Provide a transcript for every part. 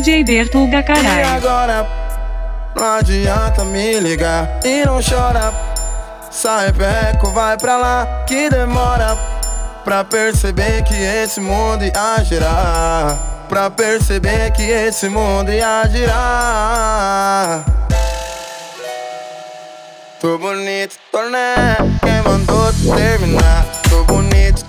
DJ Bertuga E caralho. agora? Não adianta me ligar e não chora. Sai peco, vai pra lá que demora. Pra perceber que esse mundo ia girar. Pra perceber que esse mundo ia girar. Tô bonito, tô né? Quem mandou terminar? Tô bonito,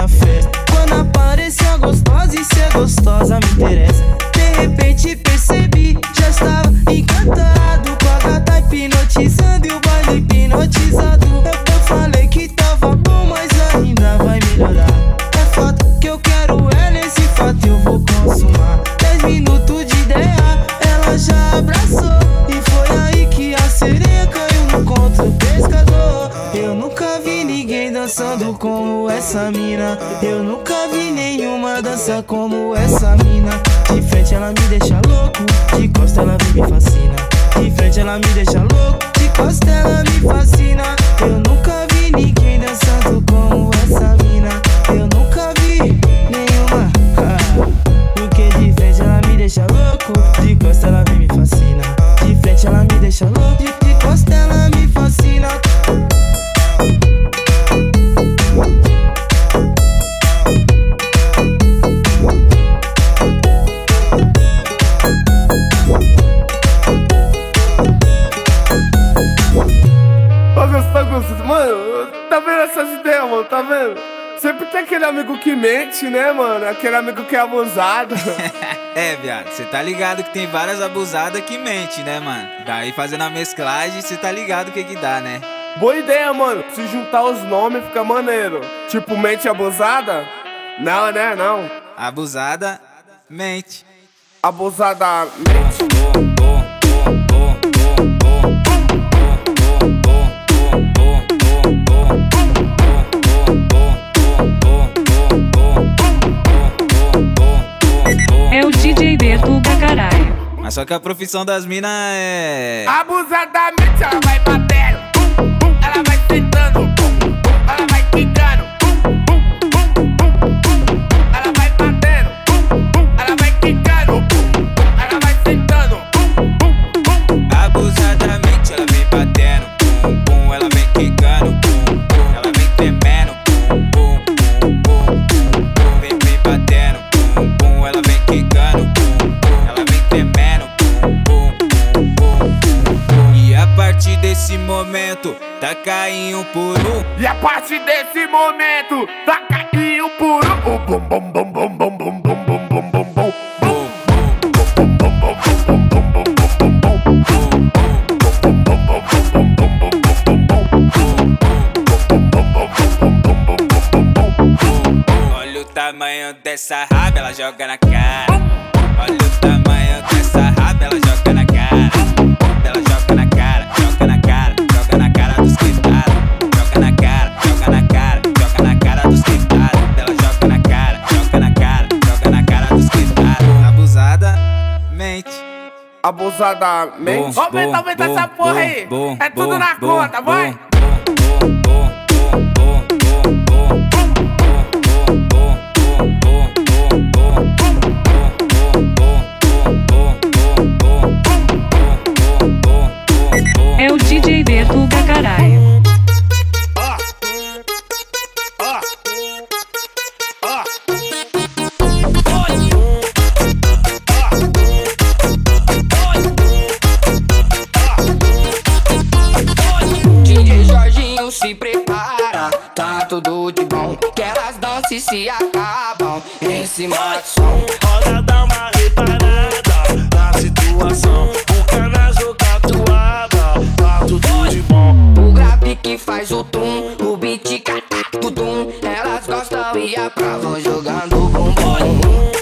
na festa. Quando apareceu a gostosa e ser gostosa me interessa. De repente percebi, já estava encantado com a gata hipnotizando e o baile hipnotizado. Dançando como essa mina. Eu nunca vi nenhuma dança como essa mina. De frente ela me deixa louco, de costa ela me fascina. De frente ela me deixa louco, de costa ela me fascina. Eu nunca amigo que mente, né, mano? Aquele amigo que é abusado. É, viado, cê tá ligado que tem várias abusadas que mente, né, mano? Daí fazendo a mesclagem, cê tá ligado o que que dá, né? Boa ideia, mano. Se juntar os nomes fica maneiro. Tipo, mente abusada? Não, né? Não. Abusada, mente. Abusada mente. Mas só que a profissão das minas é. Abusadamente ela vai batendo. Bum, bum, ela vai sentando. Um. E partir desse momento, tá caindo por um. Bum, bum, bum, bum, bum, bum, bum, bum, bum, bum, bum. Bum, Olha o tamanho dessa raba, ela joga na cara. Olha o tamanho abusadamente. Aumenta, aumenta essa porra aí. É tudo na conta, vai. se acabam em cima som. Roda, dá uma reparada na situação. O cana joga tuada, tá tudo de bom. O grave que faz o tum, o beat catac, tudo. Elas gostam e aprovam jogando bumbum.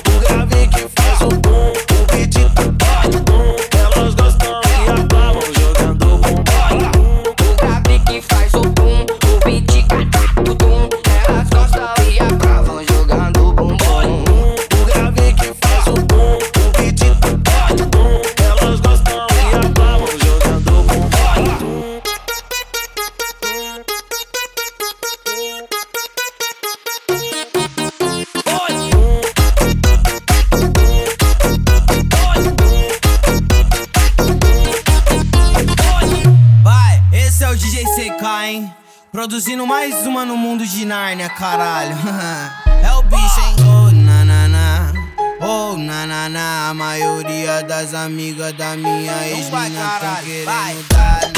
Produzindo mais uma no mundo de Nárnia, caralho. é o bicho, hein? Oh, na Oh, na. A maioria das amigas da minha ex-mina tá querendo dar.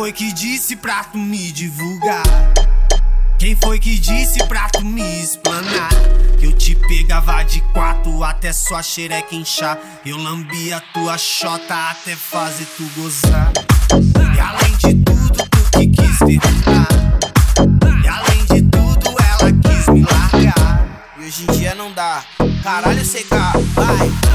foi que disse pra tu me divulgar? Quem foi que disse pra tu me explanar? Que eu te pegava de quatro até sua xereca inchar. Eu lambia tua xota até fazer tu gozar. E além de tudo, tu que quis derrubar. E além de tudo, ela quis me largar. E hoje em dia não dá. Caralho, CK, vai.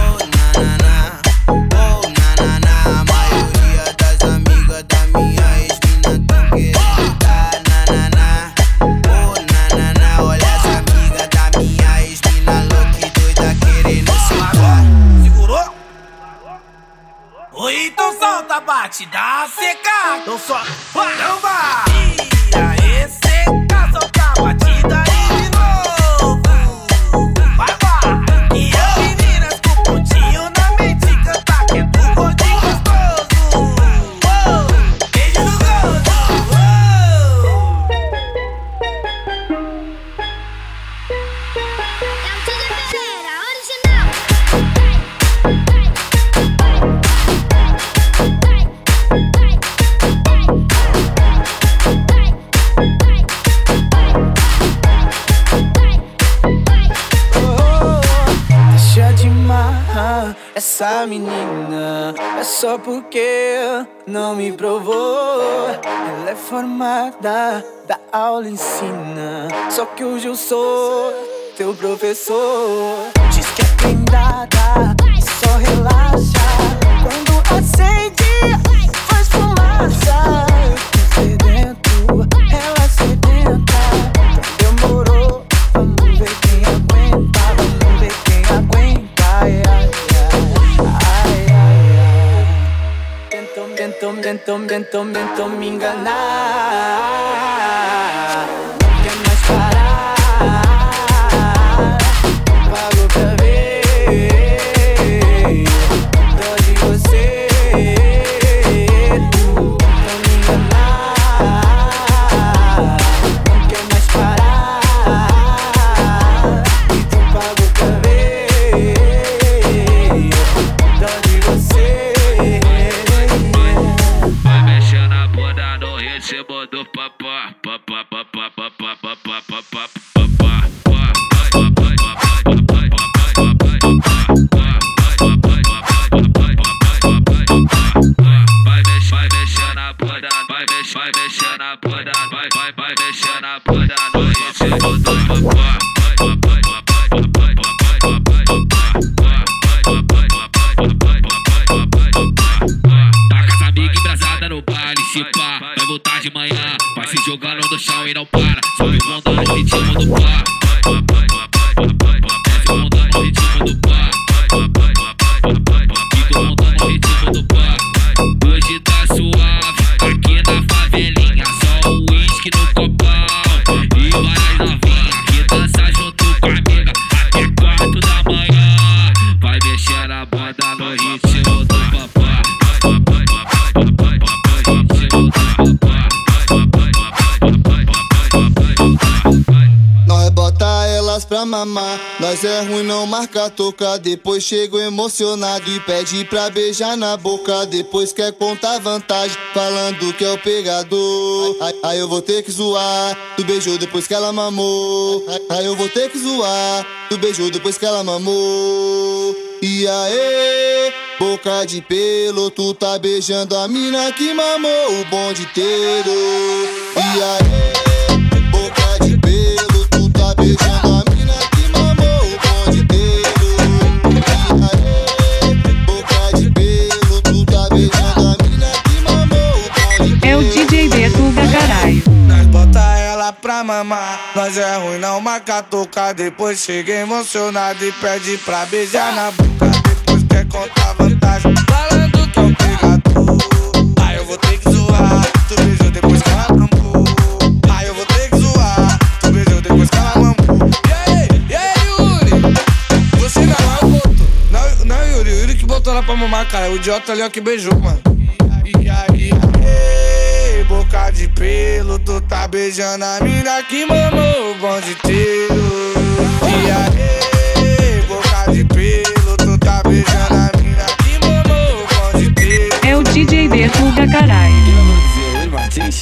solta, bate, dá seca. Então só, não vai. só porque não me provou. Ela é formada, da aula ensina. Só que hoje eu sou teu professor. Diz que é blindada, só relaxa quando aceita. tom den tom den tom tom Bye. Nós é ruim, não marca toca. Depois chego emocionado e pede pra beijar na boca. Depois quer contar vantagem, falando que é o pegador. Aí, aí eu vou ter que zoar. Tu beijou depois que ela mamou. Aí, eu vou ter que zoar. Tu beijou depois que ela mamou. E aí, boca de pelo, tu tá beijando a mina que mamou o bonde inteiro. E aí, mamar. Nós é ruim, não marca tocar. Depois chega emocionado e pede pra beijar na boca. Depois quer contar vantagem, falando que é o pegador. Aí eu vou ter que zoar. Tu beijou depois que ela mamou. Aí eu vou ter que zoar. Tu beijou depois que ela mamou. E aí, e aí, Yuri? Você não é o botou. Não, não, Yuri. O Yuri que botou ela pra mamar, cara. O idiota ali o que beijou, mano. De pelo, tu tá beijando a mina que mamou o bonde inteiro. E aí, boca de pelo, tu tá beijando a mina que mamou o bonde inteiro. É o DJ Betuga caralho. Quem eu vou dizer? Yuri Martins?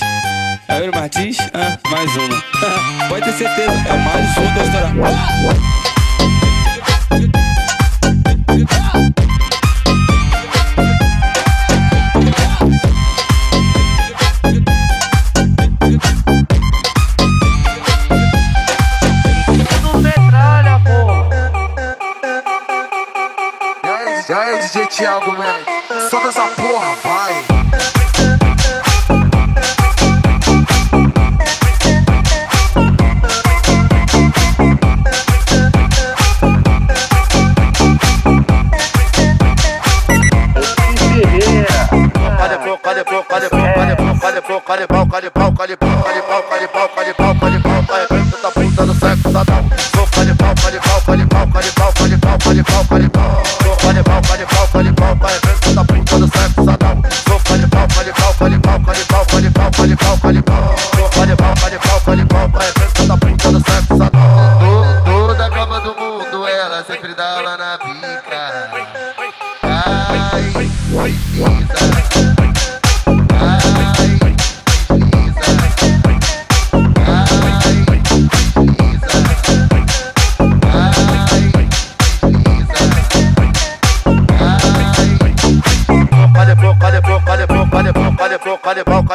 É Martins? Ah, mais uma. Pode ter certeza, é mais um da história. DJ Thiago, man, solta essa porra, vai. Toda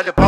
É o